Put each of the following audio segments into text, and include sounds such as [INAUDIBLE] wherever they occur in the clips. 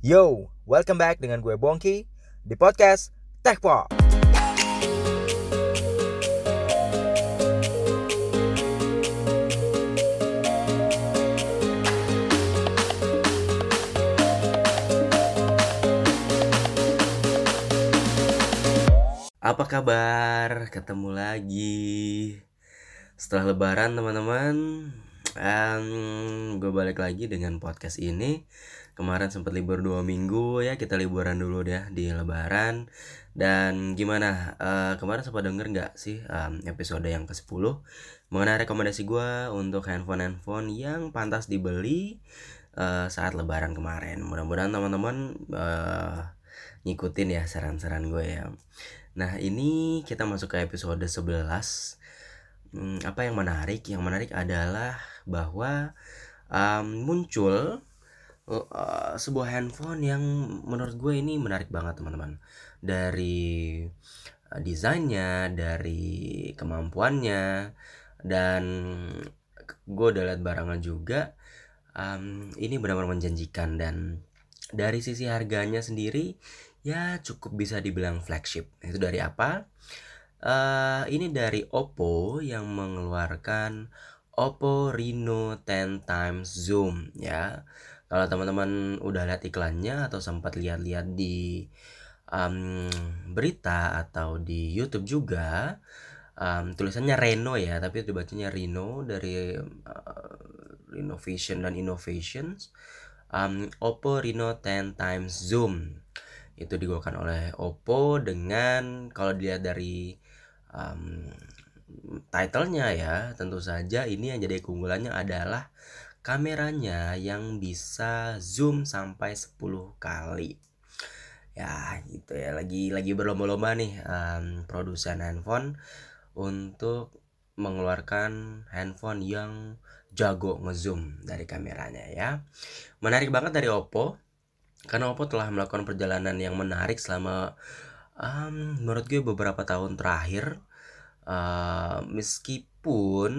Yo, welcome back dengan gue Bongki di podcast Tech Pop. Apa kabar? Ketemu lagi setelah Lebaran, teman-teman. Um, gue balik lagi dengan podcast ini. Kemarin sempat libur dua minggu ya, kita liburan dulu deh di Lebaran. Dan gimana? Uh, kemarin sempat denger nggak sih um, episode yang ke 10 mengenai rekomendasi gue untuk handphone-handphone yang pantas dibeli uh, saat Lebaran kemarin. Mudah-mudahan teman-teman uh, ngikutin ya saran-saran gue ya. Nah, ini kita masuk ke episode 11. Hmm, apa yang menarik? Yang menarik adalah bahwa um, muncul uh, sebuah handphone yang menurut gue ini menarik banget, teman-teman. Dari uh, desainnya, dari kemampuannya, dan gue udah lihat barangan juga. Um, ini benar-benar menjanjikan dan dari sisi harganya sendiri ya cukup bisa dibilang flagship. Itu dari apa? Uh, ini dari Oppo yang mengeluarkan Oppo Reno 10 times zoom ya. Kalau teman-teman udah lihat iklannya atau sempat lihat-lihat di um, berita atau di YouTube juga, um, tulisannya Reno ya, tapi itu bacanya Reno dari uh, Renovation dan Innovations. Um, Oppo Reno 10 times zoom itu digunakan oleh Oppo dengan kalau dilihat dari um, titlenya ya tentu saja ini yang jadi keunggulannya adalah kameranya yang bisa zoom sampai 10 kali. Ya gitu ya. Lagi lagi berlomba-lomba nih um, produsen handphone untuk mengeluarkan handphone yang jago ngezoom dari kameranya ya. Menarik banget dari Oppo karena Oppo telah melakukan perjalanan yang menarik selama um, menurut gue beberapa tahun terakhir uh, meskipun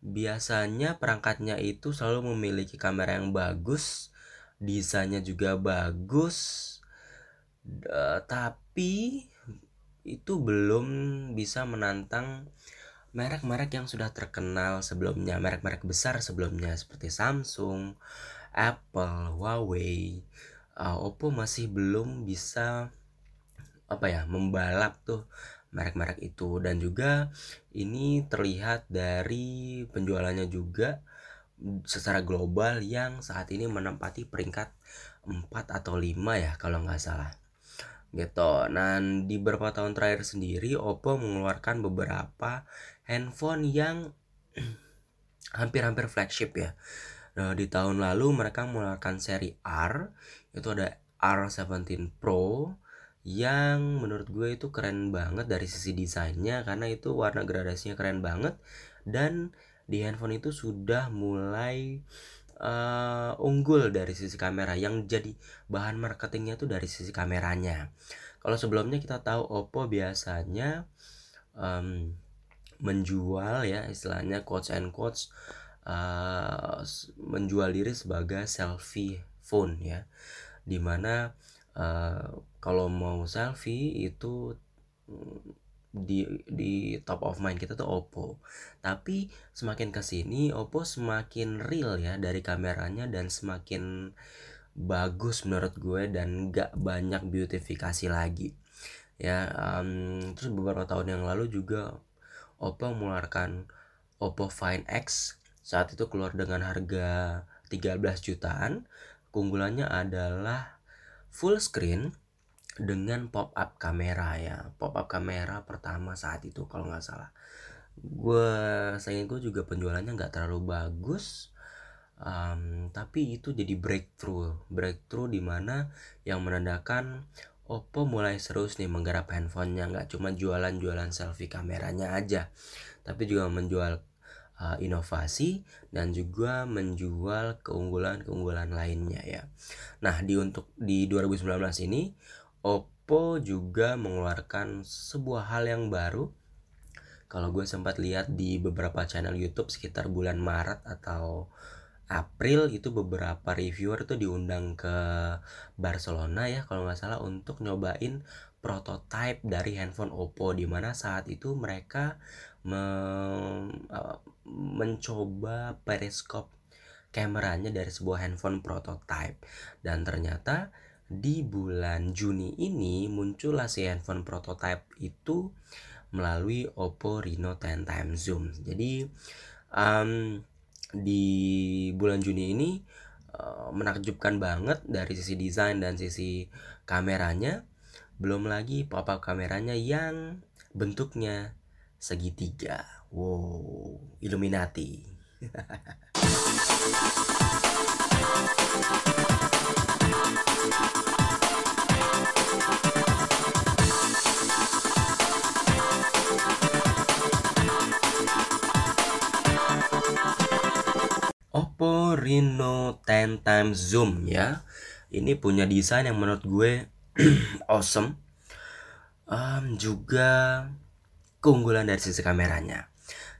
biasanya perangkatnya itu selalu memiliki kamera yang bagus desainnya juga bagus uh, tapi itu belum bisa menantang merek-merek yang sudah terkenal sebelumnya merek-merek besar sebelumnya seperti Samsung Apple, Huawei, uh, Oppo masih belum bisa apa ya membalap tuh merek-merek itu. Dan juga ini terlihat dari penjualannya juga secara global yang saat ini menempati peringkat 4 atau 5 ya kalau nggak salah. Gitu. Dan di beberapa tahun terakhir sendiri Oppo mengeluarkan beberapa handphone yang [CLEARS THROAT] hampir-hampir flagship ya. Nah, di tahun lalu mereka mengeluarkan seri R, itu ada R17 Pro yang menurut gue itu keren banget dari sisi desainnya karena itu warna gradasinya keren banget dan di handphone itu sudah mulai uh, unggul dari sisi kamera yang jadi bahan marketingnya tuh dari sisi kameranya. Kalau sebelumnya kita tahu Oppo biasanya um, menjual ya istilahnya quotes and quotes uh, menjual diri sebagai selfie phone ya di mana uh, kalau mau selfie itu mm, di di top of mind kita tuh Oppo. Tapi semakin ke sini Oppo semakin real ya dari kameranya dan semakin bagus menurut gue dan gak banyak beautifikasi lagi. Ya um, terus beberapa tahun yang lalu juga Oppo mengeluarkan Oppo Find X. Saat itu keluar dengan harga 13 jutaan. Keunggulannya adalah full screen dengan pop up kamera ya. Pop up kamera pertama saat itu kalau nggak salah. Gue sayang gue juga penjualannya nggak terlalu bagus. Um, tapi itu jadi breakthrough, breakthrough di mana yang menandakan Oppo mulai serius nih menggarap handphonenya nggak cuma jualan-jualan selfie kameranya aja, tapi juga menjual uh, inovasi dan juga menjual keunggulan-keunggulan lainnya ya. Nah, di untuk di 2019 ini Oppo juga mengeluarkan sebuah hal yang baru. Kalau gue sempat lihat di beberapa channel YouTube sekitar bulan Maret atau April itu beberapa reviewer tuh diundang ke Barcelona ya kalau nggak salah untuk nyobain prototype dari handphone Oppo di mana saat itu mereka me, mencoba periskop kameranya dari sebuah handphone prototype dan ternyata di bulan Juni ini muncullah si handphone prototype itu melalui Oppo Reno 10 times zoom. Jadi um, di bulan Juni ini uh, menakjubkan banget dari sisi desain dan sisi kameranya. Belum lagi pop-up kameranya yang bentuknya segitiga. Wow, Illuminati. [LAUGHS] Oppo Reno 10 times zoom ya. Ini punya desain yang menurut gue [CLEARS THROAT] awesome. Um, juga keunggulan dari sisi kameranya.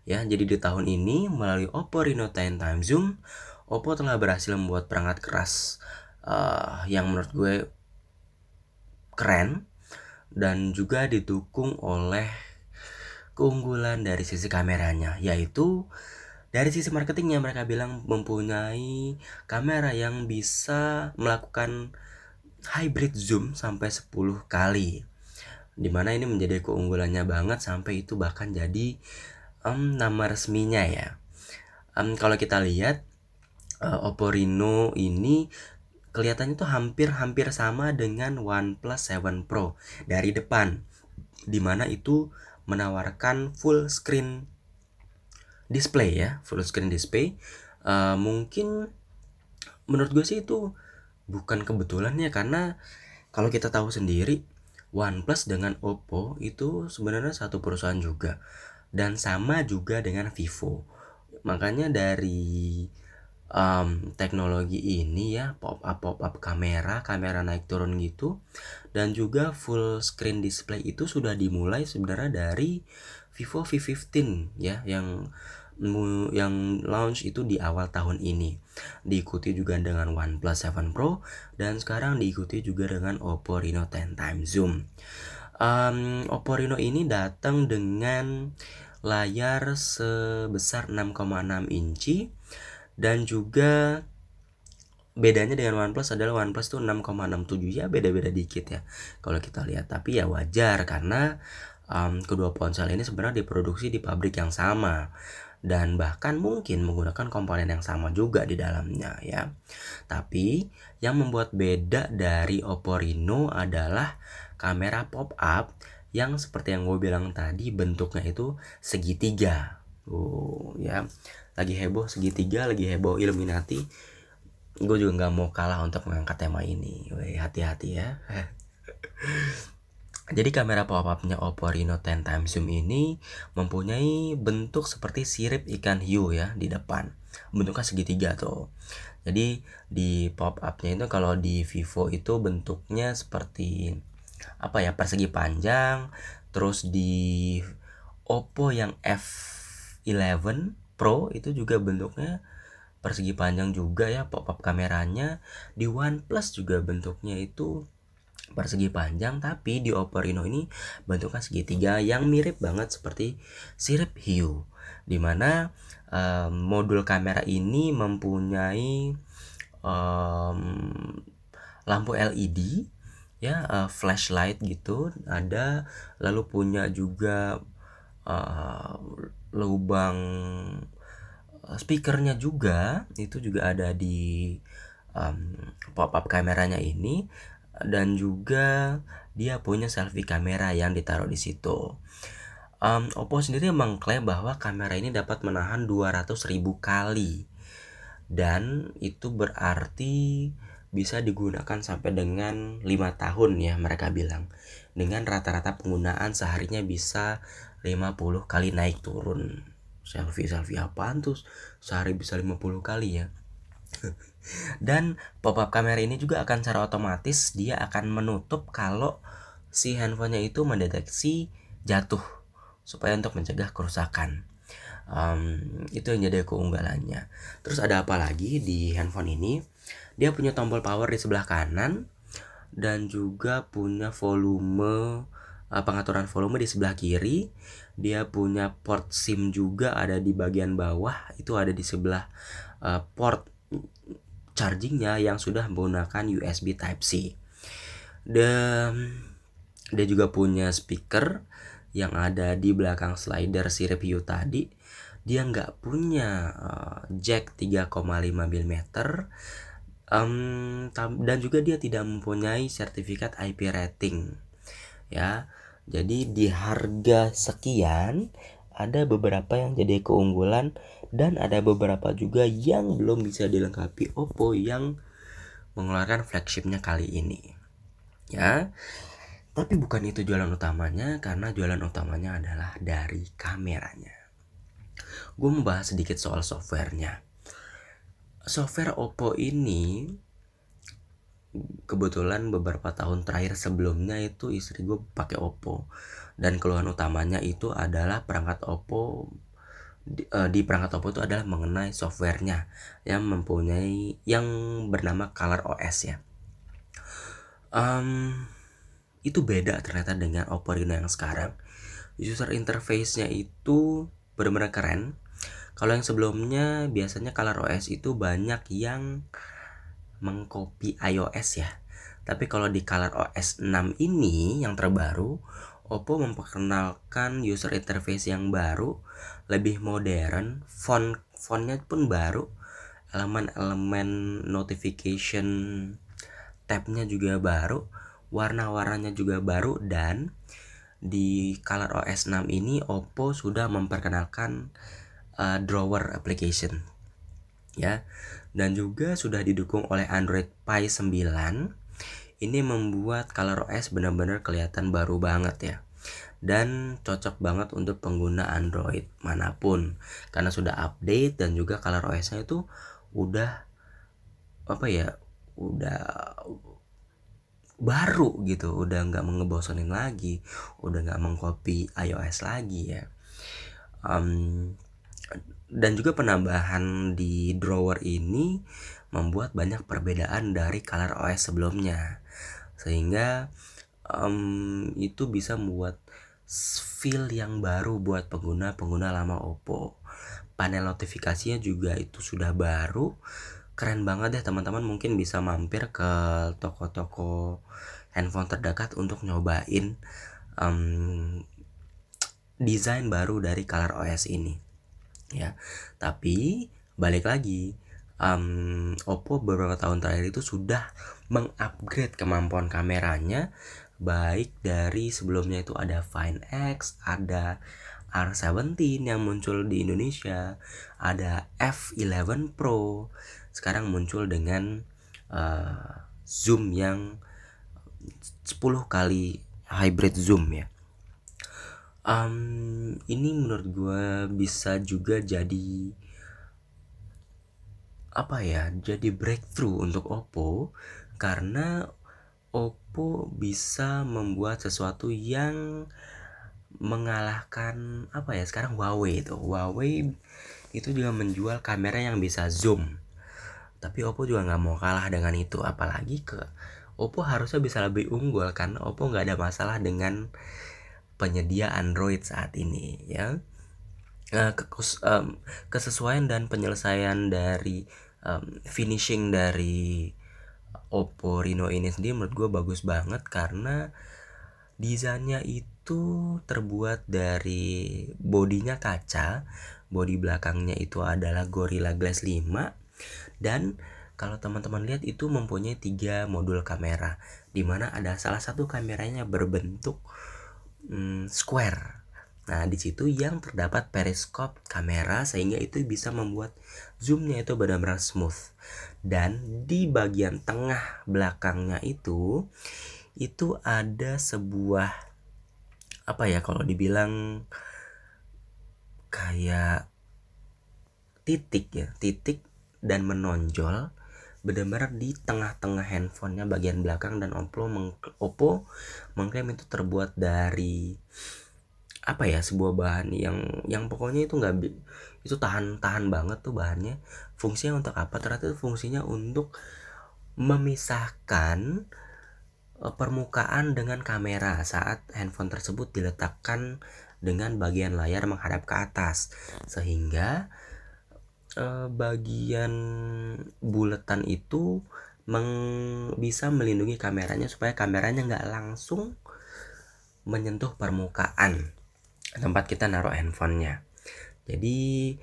Ya, jadi di tahun ini melalui Oppo Reno 10 times zoom, Oppo telah berhasil membuat perangkat keras uh, yang menurut gue keren dan juga didukung oleh keunggulan dari sisi kameranya yaitu dari sisi marketingnya mereka bilang mempunyai kamera yang bisa melakukan hybrid zoom sampai 10 kali. Di mana ini menjadi keunggulannya banget sampai itu bahkan jadi um, nama resminya ya. Um, kalau kita lihat uh, Oppo Reno ini kelihatannya tuh hampir-hampir sama dengan OnePlus 7 Pro dari depan. Di mana itu menawarkan full screen display ya full screen display. Uh, mungkin menurut gue sih itu bukan kebetulan ya karena kalau kita tahu sendiri OnePlus dengan Oppo itu sebenarnya satu perusahaan juga dan sama juga dengan Vivo. Makanya dari um, teknologi ini ya pop up pop up kamera kamera naik turun gitu dan juga full screen display itu sudah dimulai sebenarnya dari Vivo V15 ya yang yang launch itu di awal tahun ini. Diikuti juga dengan OnePlus 7 Pro dan sekarang diikuti juga dengan Oppo Reno 10 times zoom. Um, Oppo Reno ini datang dengan layar sebesar 6,6 inci dan juga bedanya dengan OnePlus adalah OnePlus tuh 6,67 ya beda-beda dikit ya kalau kita lihat tapi ya wajar karena um, kedua ponsel ini sebenarnya diproduksi di pabrik yang sama dan bahkan mungkin menggunakan komponen yang sama juga di dalamnya ya. Tapi yang membuat beda dari Oppo Reno adalah kamera pop-up yang seperti yang gue bilang tadi bentuknya itu segitiga. Oh ya, lagi heboh segitiga, lagi heboh Illuminati. Gue juga nggak mau kalah untuk mengangkat tema ini. Hati-hati ya. [LAUGHS] Jadi kamera pop-upnya Oppo Reno 10 times zoom ini mempunyai bentuk seperti sirip ikan hiu ya di depan. Bentuknya segitiga tuh. Jadi di pop-upnya itu kalau di Vivo itu bentuknya seperti apa ya persegi panjang. Terus di Oppo yang F11 Pro itu juga bentuknya persegi panjang juga ya pop-up kameranya. Di OnePlus juga bentuknya itu persegi panjang tapi di Oppo Reno ini bentuknya segitiga yang mirip banget seperti sirip hiu di mana um, modul kamera ini mempunyai um, lampu LED ya uh, flashlight gitu ada lalu punya juga uh, lubang speakernya juga itu juga ada di um, pop up kameranya ini dan juga dia punya selfie kamera yang ditaruh di situ. Um, Oppo sendiri mengklaim bahwa kamera ini dapat menahan 200.000 kali. Dan itu berarti bisa digunakan sampai dengan 5 tahun ya mereka bilang. Dengan rata-rata penggunaan seharinya bisa 50 kali naik turun. Selfie selfie apaan tuh? Sehari bisa 50 kali ya Dan pop-up kamera ini juga akan secara otomatis dia akan menutup kalau si handphonenya itu mendeteksi jatuh supaya untuk mencegah kerusakan. um, itu yang jadi keunggulannya terus ada apa lagi di handphone ini? Dia punya tombol power di sebelah kanan dan juga punya volume uh, pengaturan volume di sebelah kiri. Dia punya port SIM juga ada di bagian bawah itu ada di sebelah uh, port chargingnya yang sudah menggunakan USB Type C. Dan dia juga punya speaker yang ada di belakang slider si review tadi. Dia nggak punya uh, jack 3,5 mm. Um, dan juga dia tidak mempunyai sertifikat IP rating ya. Jadi di harga sekian ada beberapa yang jadi keunggulan dan ada beberapa juga yang belum bisa dilengkapi Oppo yang mengeluarkan flagshipnya kali ini. Ya tapi bukan itu jualan utamanya karena jualan utamanya adalah dari kameranya. Gue mau sedikit soal softwarenya. Software Oppo ini kebetulan beberapa tahun terakhir sebelumnya itu istri gue pakai Oppo dan keluhan utamanya itu adalah perangkat Oppo di, uh, di perangkat Oppo itu adalah mengenai softwarenya yang mempunyai yang bernama Color OS ya. Um, itu beda ternyata dengan Oppo Reno yang sekarang. User interface-nya itu benar-benar keren kalau yang sebelumnya biasanya Color OS itu banyak yang mengcopy iOS ya. Tapi kalau di Color OS 6 ini yang terbaru, Oppo memperkenalkan user interface yang baru, lebih modern, font fontnya pun baru, elemen-elemen notification tabnya juga baru, warna-warnanya juga baru dan di Color OS 6 ini Oppo sudah memperkenalkan uh, drawer application ya. Dan juga sudah didukung oleh Android Pie 9 ini membuat ColorOS benar-benar kelihatan baru banget ya. Dan cocok banget untuk pengguna Android mana pun. Karena sudah update dan juga ColorOS-nya itu udah apa ya udah baru gitu. Udah nggak mengebosonin lagi. Udah nggak mengcopy iOS lagi ya. Um, dan juga penambahan di drawer ini membuat banyak perbedaan dari color OS sebelumnya sehingga um, itu bisa membuat feel yang baru buat pengguna-pengguna lama Oppo. Panel notifikasinya juga itu sudah baru. Keren banget deh teman-teman mungkin bisa mampir ke toko-toko handphone terdekat untuk nyobain um, desain baru dari Color OS ini. Ya tapi balik lagi um, Oppo beberapa tahun terakhir itu sudah mengupgrade kemampuan kameranya baik dari sebelumnya itu ada Find X, ada R17 yang muncul di Indonesia, ada F11 Pro, sekarang muncul dengan uh, zoom yang 10 kali hybrid zoom ya. Um, ini menurut gue bisa juga jadi apa ya jadi breakthrough untuk Oppo karena Oppo bisa membuat sesuatu yang mengalahkan apa ya sekarang Huawei itu. Huawei itu juga menjual kamera yang bisa zoom. Tapi Oppo juga nggak mau kalah dengan itu. Apalagi ke Oppo harusnya bisa lebih unggul karena Oppo nggak ada masalah dengan penyedia Android saat ini ya. Um, kesesuaian dan penyelesaian dari finishing dari Oppo Reno ini sendiri menurut gue bagus banget karena desainnya itu terbuat dari bodinya kaca bodi belakangnya itu adalah Gorilla Glass 5 dan kalau teman-teman lihat itu mempunyai tiga modul kamera di mana ada salah satu kameranya berbentuk hmm, square. Nah, di situ yang terdapat periskop kamera sehingga itu bisa membuat zoomnya itu benar-benar smooth. Dan di bagian tengah belakangnya itu itu ada sebuah apa ya kalau dibilang kayak titik ya, titik dan menonjol benar-benar di tengah-tengah handphonenya bagian belakang dan Oppo meng mengklaim itu terbuat dari apa ya sebuah bahan yang yang pokoknya itu nggak itu tahan tahan banget tuh bahannya. Fungsinya untuk apa? Ternyata fungsinya untuk memisahkan eh, permukaan dengan kamera saat handphone tersebut diletakkan dengan bagian layar menghadap ke atas. Sehingga eh, bagian buletan itu meng, bisa melindungi kameranya supaya kameranya nggak langsung menyentuh permukaan tempat kita naruh handphonenya. Jadi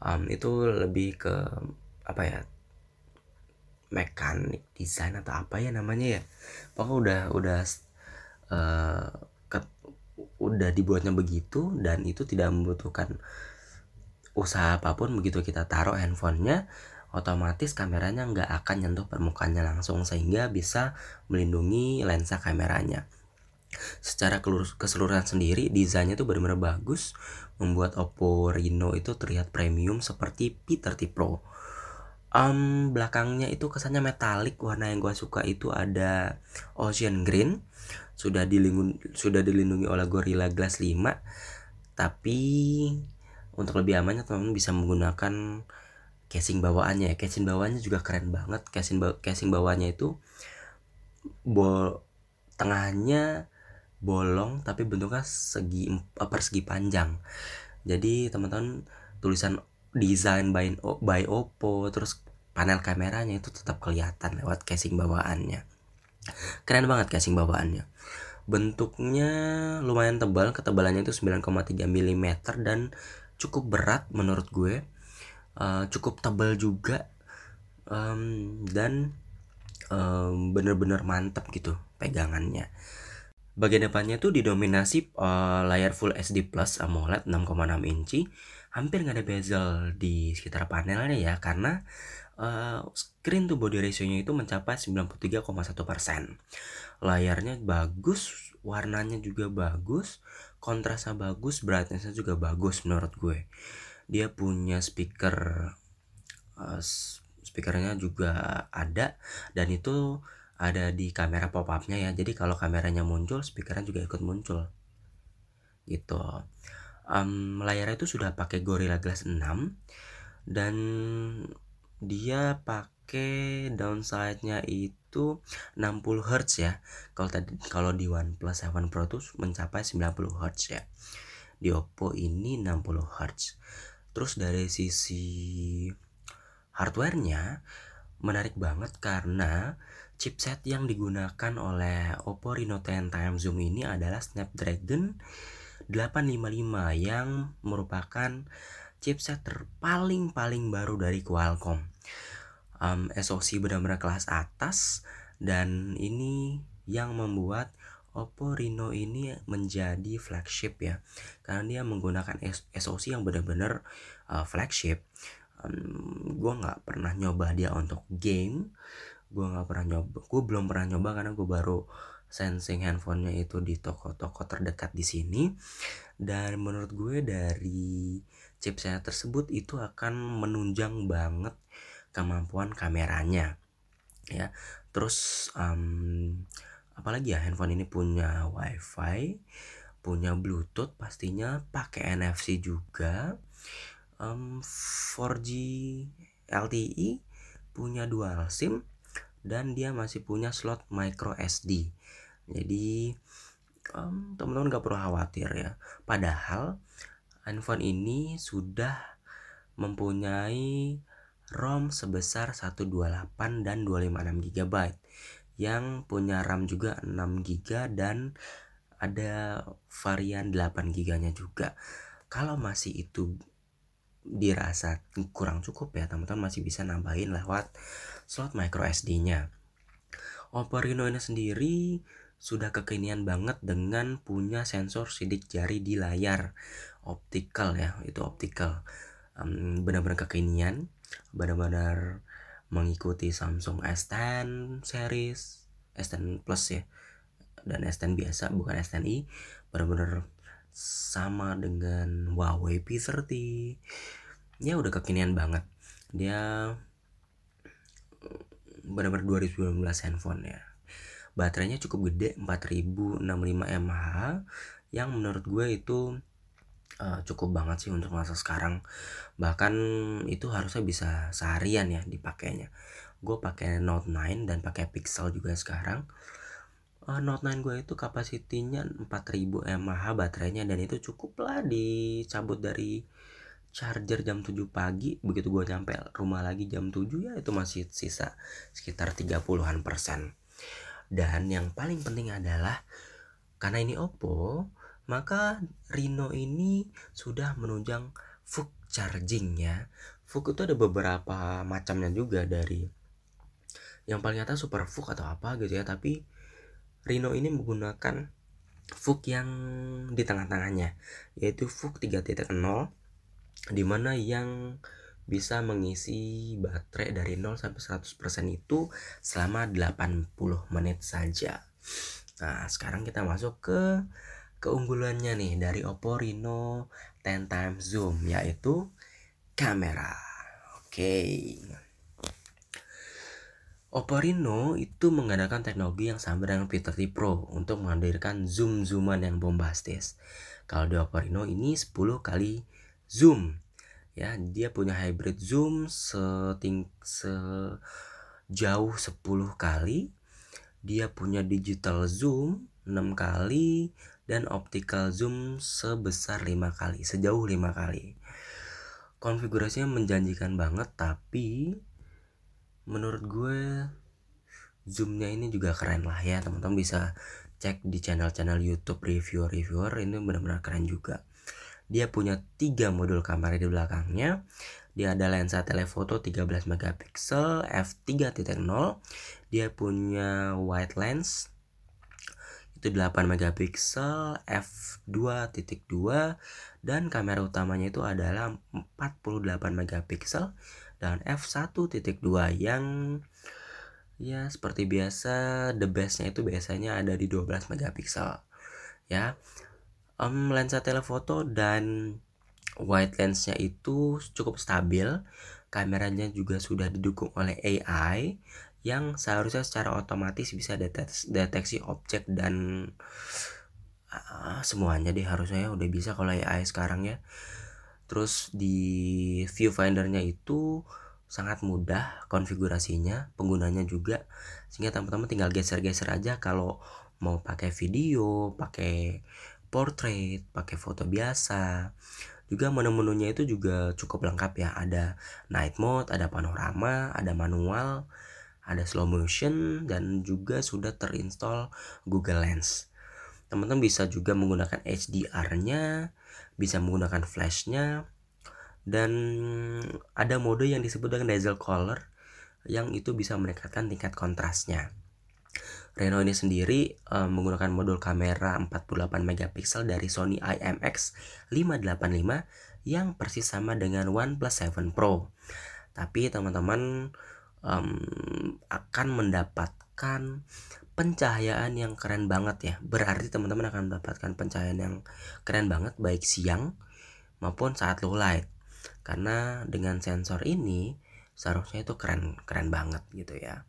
um, itu lebih ke apa ya mekanik desain atau apa ya namanya ya. Pokoknya udah udah uh, ke, udah dibuatnya begitu dan itu tidak membutuhkan usaha apa pun begitu kita taruh handphonenya otomatis kameranya nggak akan nyentuh permukaannya langsung sehingga bisa melindungi lensa kameranya secara keseluruhan sendiri desainnya itu benar-benar bagus. Membuat Oppo Reno itu terlihat premium seperti P30 Pro. Um, belakangnya itu kesannya metalik. Warna yang gue suka itu ada ocean green. Sudah dilindungi sudah dilindungi oleh Gorilla Glass 5 tapi untuk lebih amannya teman-teman bisa menggunakan casing bawaannya ya. Casing bawaannya juga keren banget. Casing ba casing bawaannya itu bol tengahnya bolong tapi bentuknya segi persegi panjang. Jadi teman-teman tulisan desain by, by Oppo terus panel kameranya itu tetap kelihatan lewat casing bawaannya. Keren banget casing bawaannya. Bentuknya lumayan tebal ketebalannya itu 9,3 mm dan cukup berat menurut gue. Uh, cukup tebal juga um, dan um, bener-bener mantap gitu pegangannya bagian depannya tuh didominasi uh, layar Full HD Plus AMOLED 6,6 inci. Hampir nggak ada bezel di sekitar panelnya ya karena uh, screen to body ratio-nya itu mencapai 93,1% layarnya bagus warnanya juga bagus kontrasnya bagus brightnessnya juga bagus menurut gue. Dia punya speaker uh, speakernya juga ada dan itu ada di kamera pop upnya ya jadi kalau kameranya muncul speakernya juga ikut muncul gitu um, layarnya itu sudah pakai Gorilla Glass 6 dan dia pakai downside-nya itu 60 Hz ya. Kalau tadi kalau di OnePlus 7 Pro tuh mencapai 90 Hz ya. Di Oppo ini 60 Hz. Terus dari sisi hardwarenya menarik banget karena chipset yang digunakan oleh Oppo Reno 10 Time Zoom ini adalah Snapdragon 855 yang merupakan chipset terpaling paling baru dari Qualcomm. Um, SoC benar-benar kelas atas dan ini yang membuat Oppo Reno ini menjadi flagship ya. Karena dia menggunakan SoC yang benar-benar uh, flagship. Um, gue nggak pernah nyoba dia untuk game gue nggak pernah nyoba gue belum pernah nyoba karena gue baru sensing handphonenya itu di toko-toko terdekat di sini. Dan menurut gue dari chipset tersebut itu akan menunjang banget kemampuan kameranya ya. Terus um, apalagi ya handphone ini punya wifi punya bluetooth pastinya pakai NFC juga. Um, 4G LTE punya dual SIM dan dia masih punya slot micro SD jadi um, teman-teman gak perlu khawatir ya. Padahal handphone ini sudah mempunyai ROM sebesar 128 dan 256 GB yang punya RAM juga 6 GB dan ada varian 8 GB nya juga. Kalau masih itu dirasa kurang cukup ya teman-teman. Masih bisa nambahin lewat slot micro SD nya Oppo Reno ini sendiri sudah kekinian banget dengan punya sensor sidik jari di layar. Optical ya itu optical. Um, benar-benar kekinian benar-benar mengikuti Samsung S10 series S10 Plus ya dan S10 biasa bukan S10i benar-benar sama dengan Huawei P30 ya udah kekinian banget. Dia benar-benar 2019 handphone ya. Baterainya cukup gede 4065 mAh yang menurut gue itu uh, cukup banget sih untuk masa sekarang. Bahkan itu harusnya bisa seharian ya dipakainya. Gue pakai Note 9 dan pakai Pixel juga sekarang uh, Note 9 gue itu kapasitinya 4000 mAh baterainya dan itu cukup lah dicabut dari charger jam 7 pagi. Begitu gue nyampe rumah lagi jam 7 ya itu masih sisa sekitar 30-an persen. Dan yang paling penting adalah karena ini Oppo maka Reno ini sudah menunjang VOOC charging ya. Itu ada beberapa macamnya juga dari yang paling atas Super VOOC atau apa gitu ya tapi Reno ini menggunakan VOOC yang di tengah-tengahnya yaitu VOOC 3.0 di mana yang bisa mengisi baterai dari 0 sampai 100% itu selama 80 menit saja. Nah, sekarang kita masuk ke keunggulannya nih dari Oppo Reno 10 times zoom yaitu kamera. Oke. Oppo Reno itu menggunakan teknologi yang sama dengan P30 Pro untuk menghadirkan zoom-zooman yang bombastis. Kalau di Oppo Reno ini 10 kali zoom. Ya dia punya hybrid zoom seting sejauh 10 kali. Dia punya digital zoom 6 kali dan optical zoom sebesar 5 kali sejauh 5 kali. Konfigurasinya menjanjikan banget tapi menurut gue zoomnya ini juga keren lah ya teman-teman bisa cek di channel-channel YouTube reviewer-reviewer ini benar-benar keren juga dia punya tiga modul kamera di belakangnya. Dia ada lensa telefoto 13 megapiksel f3.0. Dia punya wide lens itu 8 megapiksel f2.2 dan kamera utamanya itu adalah 48 megapiksel dan f1.2 yang ya seperti biasa the bestnya itu biasanya ada di 12 megapiksel ya. Um, lensa telefoto dan wide lensnya itu cukup stabil. Kameranya juga sudah didukung oleh AI yang seharusnya secara otomatis bisa deteksi, deteksi objek dan uh, semuanya deh harusnya ya udah bisa kalau AI sekarang ya terus di viewfindernya itu sangat mudah konfigurasinya penggunanya juga sehingga teman-teman tinggal geser-geser aja kalau mau pakai video pakai portrait, pakai foto biasa. Juga menu-menunya itu juga cukup lengkap ya. Ada night mode, ada panorama, ada manual, ada slow motion dan juga sudah terinstall Google Lens. Teman-teman bisa juga menggunakan HDR-nya, bisa menggunakan flash-nya dan ada mode yang disebut dengan dazzle color yang itu bisa meningkatkan tingkat kontrasnya. Reno ini sendiri um, menggunakan modul kamera 48 megapiksel dari Sony IMX 585 yang persis sama dengan OnePlus 7 Pro. Tapi teman-teman um, akan mendapatkan pencahayaan yang keren banget ya. Berarti teman-teman akan mendapatkan pencahayaan yang keren banget baik siang maupun saat low light. Karena dengan sensor ini seharusnya itu keren keren banget gitu ya.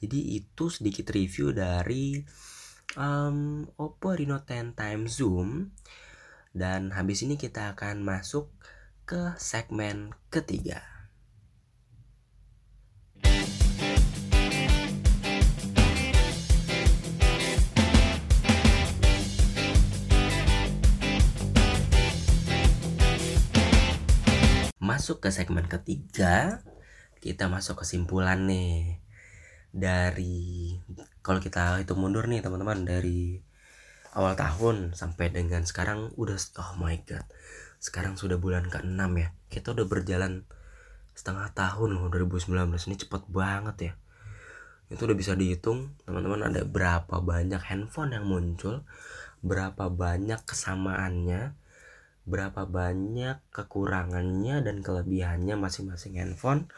Jadi itu sedikit review dari um, Oppo Reno 10 times zoom dan habis ini kita akan masuk ke segmen ketiga. Masuk ke segmen ketiga, kita masuk kesimpulan nih dari kalau kita itu mundur nih teman-teman dari awal tahun sampai dengan sekarang udah oh my god sekarang sudah bulan ke-6 ya. Kita udah berjalan setengah tahun loh 2019 ini cepet banget ya. Itu udah bisa dihitung teman-teman ada berapa banyak handphone yang muncul berapa banyak kesamaannya berapa banyak kekurangannya dan kelebihannya masing-masing handphone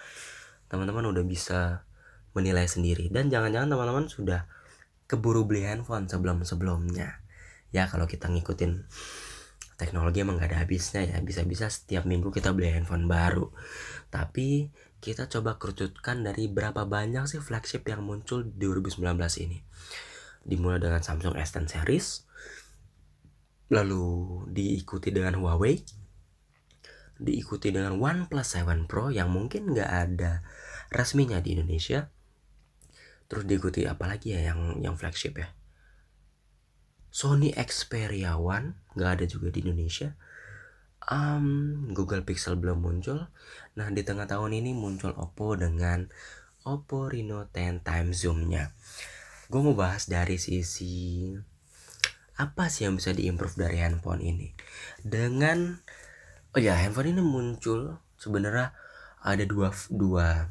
teman-teman udah bisa menilai sendiri. Dan jangan-jangan teman-teman sudah keburu beli handphone sebelum-sebelumnya. Ya kalau kita ngikutin teknologi emang gak ada habisnya ya. Bisa-bisa setiap minggu kita beli handphone baru. Tapi kita coba kerucutkan dari berapa banyak sih flagship yang muncul di 2019 ini. Dimulai dengan Samsung S10 series lalu diikuti dengan Huawei diikuti dengan OnePlus 7 Pro yang mungkin nggak ada resminya di Indonesia. Terus diikuti apa lagi ya yang yang flagship ya? Sony Xperia One nggak ada juga di Indonesia. Um, Google Pixel belum muncul. Nah di tengah tahun ini muncul Oppo dengan Oppo Reno 10 time zoomnya. Gue mau bahas dari sisi apa sih yang bisa diimprove dari handphone ini? Dengan oh ya handphone ini muncul sebenarnya ada dua dua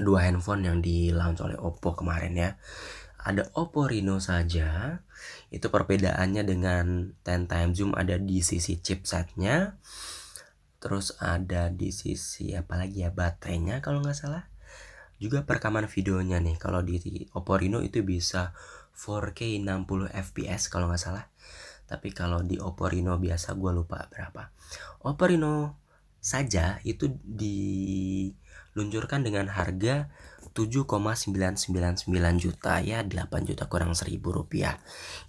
dua handphone yang di launch oleh Oppo kemarin ya. Ada Oppo Reno saja itu perbedaannya dengan 10 time zoom ada di sisi chipsetnya terus ada di sisi apa lagi ya baterainya kalau nggak salah. Juga perekaman videonya nih kalau di Oppo Reno itu bisa 4K 60 fps kalau nggak salah. Tapi kalau di Oppo Reno biasa gue lupa berapa. Oppo Reno saja itu diluncurkan dengan harga 7,999 juta ya 8 juta kurang 1000 rupiah.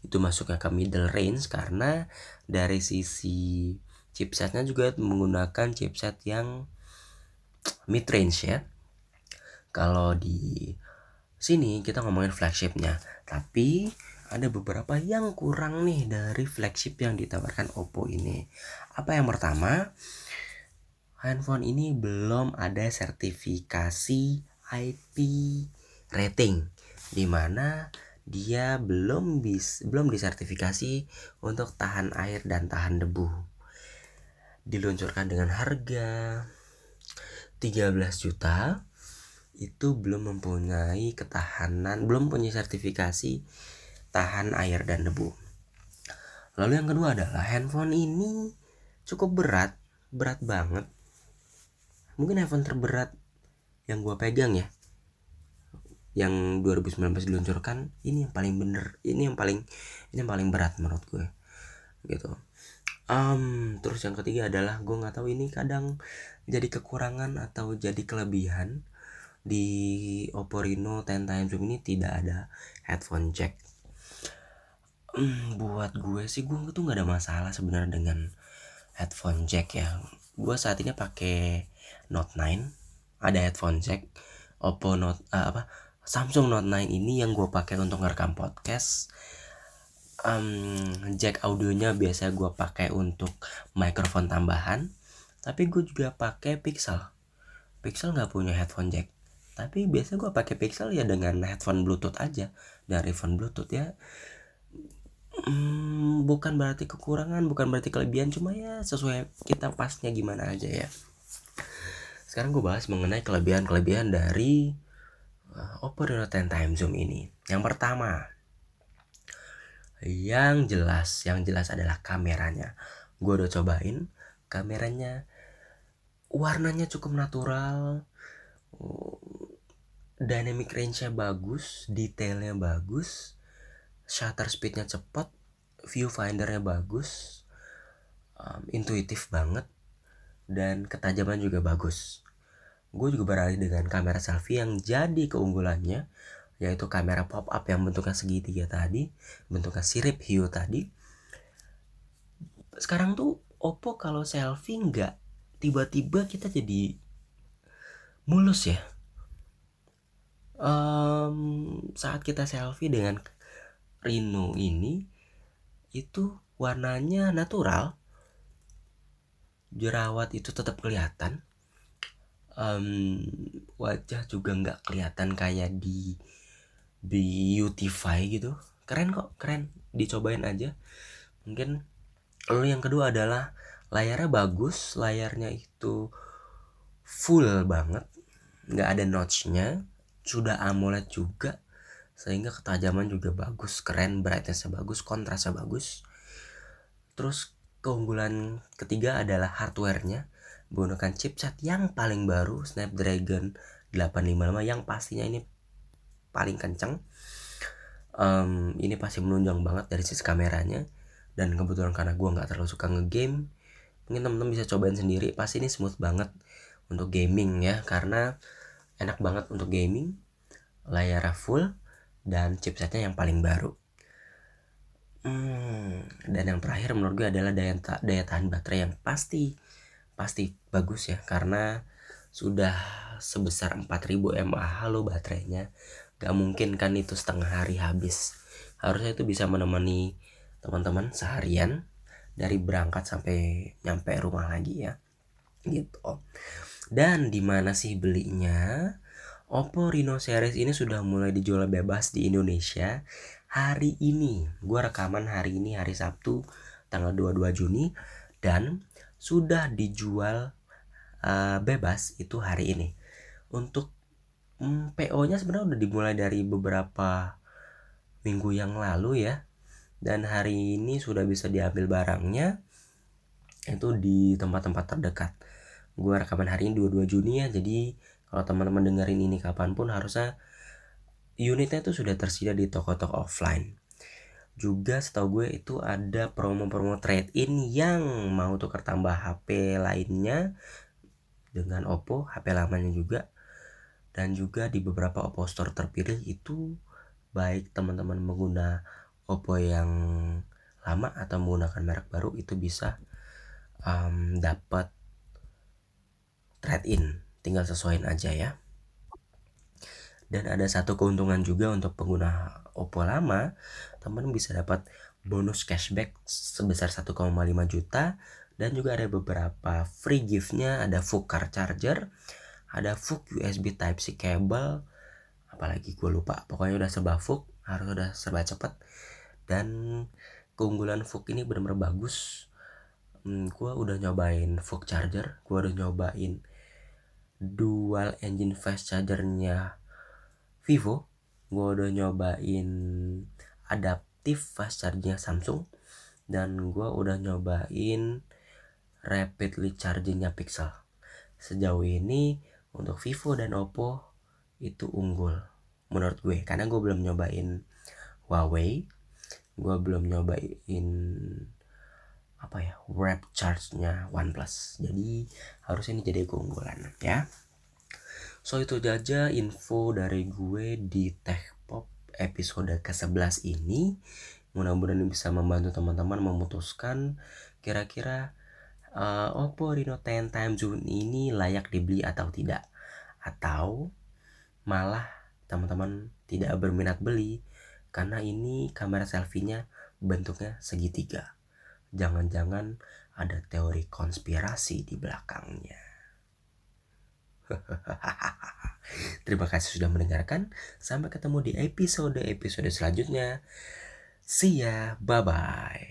Itu masuknya ke middle range karena dari sisi chipsetnya juga menggunakan chipset yang mid range ya. Kalau di sini kita ngomongin flagshipnya tapi ada beberapa yang kurang nih dari flagship yang ditawarkan Oppo ini. Apa yang pertama? Handphone ini belum ada sertifikasi IP rating di mana dia belum bis belum disertifikasi untuk tahan air dan tahan debu. Diluncurkan dengan harga 13 juta itu belum mempunyai ketahanan, belum punya sertifikasi tahan air dan debu. Lalu yang kedua adalah handphone ini cukup berat, berat banget. Mungkin handphone terberat yang gue pegang ya. Yang 2019 diluncurkan ini yang paling bener, ini yang paling ini yang paling berat menurut gue. Gitu. Um, terus yang ketiga adalah gue nggak tahu ini kadang jadi kekurangan atau jadi kelebihan di Oppo Reno 10 Time Zoom ini tidak ada headphone jack. Hmm, buat gue sih gue tuh nggak ada masalah sebenarnya dengan headphone jack ya. Gue saat ini pakai Note 9 ada headphone jack. Oppo Note uh, apa Samsung Note 9 ini yang gue pakai untuk ngerekam podcast. Um, jack audionya biasa gue pakai untuk mikrofon tambahan tapi gue juga pakai Pixel. Pixel nggak punya headphone jack tapi biasa gue pakai Pixel ya dengan headphone Bluetooth aja. Dari phone Bluetooth ya hmm, bukan berarti kekurangan bukan berarti kelebihan cuma ya sesuai kita pasnya gimana aja ya. Sekarang gue bahas mengenai kelebihan-kelebihan dari uh, Oppo Reno 10 Time Zoom ini. Yang pertama yang jelas yang jelas adalah kameranya. Gue udah cobain kameranya warnanya cukup natural dynamic range-nya bagus detailnya bagus shutter speednya cepat viewfindernya bagus um, intuitif banget dan ketajaman juga bagus. Gue juga beralih dengan kamera selfie yang jadi keunggulannya yaitu kamera pop up yang bentuknya segitiga tadi bentuknya sirip hiu tadi. Sekarang tuh Oppo kalau selfie nggak tiba-tiba kita jadi mulus ya um, saat kita selfie dengan Reno ini itu warnanya natural. Jerawat itu tetap kelihatan. Um, wajah juga nggak kelihatan kayak di beautify gitu. Keren kok keren. Dicobain aja. Mungkin lalu yang kedua adalah layarnya bagus. Layarnya itu full banget. Nggak ada notchnya sudah AMOLED juga sehingga ketajaman juga bagus keren brightnessnya bagus kontrasnya bagus. Terus keunggulan ketiga adalah hardwarenya menggunakan chipset yang paling baru Snapdragon 855 yang pastinya ini paling kencang um, ini pasti menunjang banget dari sisi kameranya dan kebetulan karena gue nggak terlalu suka ngegame mungkin temen-temen bisa cobain sendiri. Pasti ini smooth banget untuk gaming ya karena enak banget untuk gaming layar full dan chipsetnya yang paling baru. Hmm, dan yang terakhir menurut gue adalah daya daya tahan baterai yang pasti pasti bagus ya karena sudah sebesar 4000 mAh lo baterainya. Gak mungkin kan itu setengah hari habis. Harusnya itu bisa menemani teman-teman seharian dari berangkat sampai nyampe rumah lagi ya. Gitu dan di mana sih belinya Oppo Reno series ini sudah mulai dijual bebas di Indonesia hari ini. Gue rekaman hari ini hari Sabtu tanggal 22 Juni dan sudah dijual uh, bebas itu hari ini. Untuk mm, PO-nya sebenarnya udah dimulai dari beberapa minggu yang lalu ya. Dan hari ini sudah bisa diambil barangnya itu di tempat-tempat terdekat. Gue rekaman hari ini 22 Juni ya. Jadi kalau teman-teman dengerin ini kapan pun harusnya unitnya itu sudah tersedia di toko-toko offline juga setahu gue itu ada promo-promo trade-in yang mau tukar tambah HP lainnya dengan Oppo, HP lamanya juga. Dan juga di beberapa Oppo Store terpilih itu baik teman-teman mengguna Oppo yang lama atau menggunakan merek baru itu bisa um, dapat trade-in tinggal sesuaiin aja ya. Dan ada satu keuntungan juga untuk pengguna Oppo lama. Teman bisa dapat bonus cashback sebesar 1,5 juta. Dan juga ada beberapa free giftnya. Ada FUK car charger ada FUK USB Type C cable. Apalagi gue lupa. Pokoknya udah serba FUK harus udah serba cepet. Dan keunggulan FUK ini benar-benar bagus. Hmm, gue udah nyobain FUK charger gue udah nyobain dual engine fast chargernya Vivo. Gue udah nyobain adaptif fast chargingnya Samsung. Dan gue udah nyobain rapidly chargingnya Pixel. Sejauh ini untuk Vivo dan Oppo itu unggul menurut gue. Karena gue belum nyobain Huawei gue belum nyobain apa ya wrap charge-nya OnePlus. Jadi harusnya ini jadi keunggulan ya. So itu aja info dari gue di Tech Pop episode ke-11 ini. Mudah-mudahan bisa membantu teman-teman memutuskan kira-kira uh, Oppo Reno 10 Time Zoom ini layak dibeli atau tidak. Atau malah teman-teman tidak berminat beli karena ini kamera selfie-nya bentuknya segitiga jangan-jangan ada teori konspirasi di belakangnya. [LAUGHS] Terima kasih sudah mendengarkan. Sampai ketemu di episode-episode selanjutnya. See ya, bye-bye.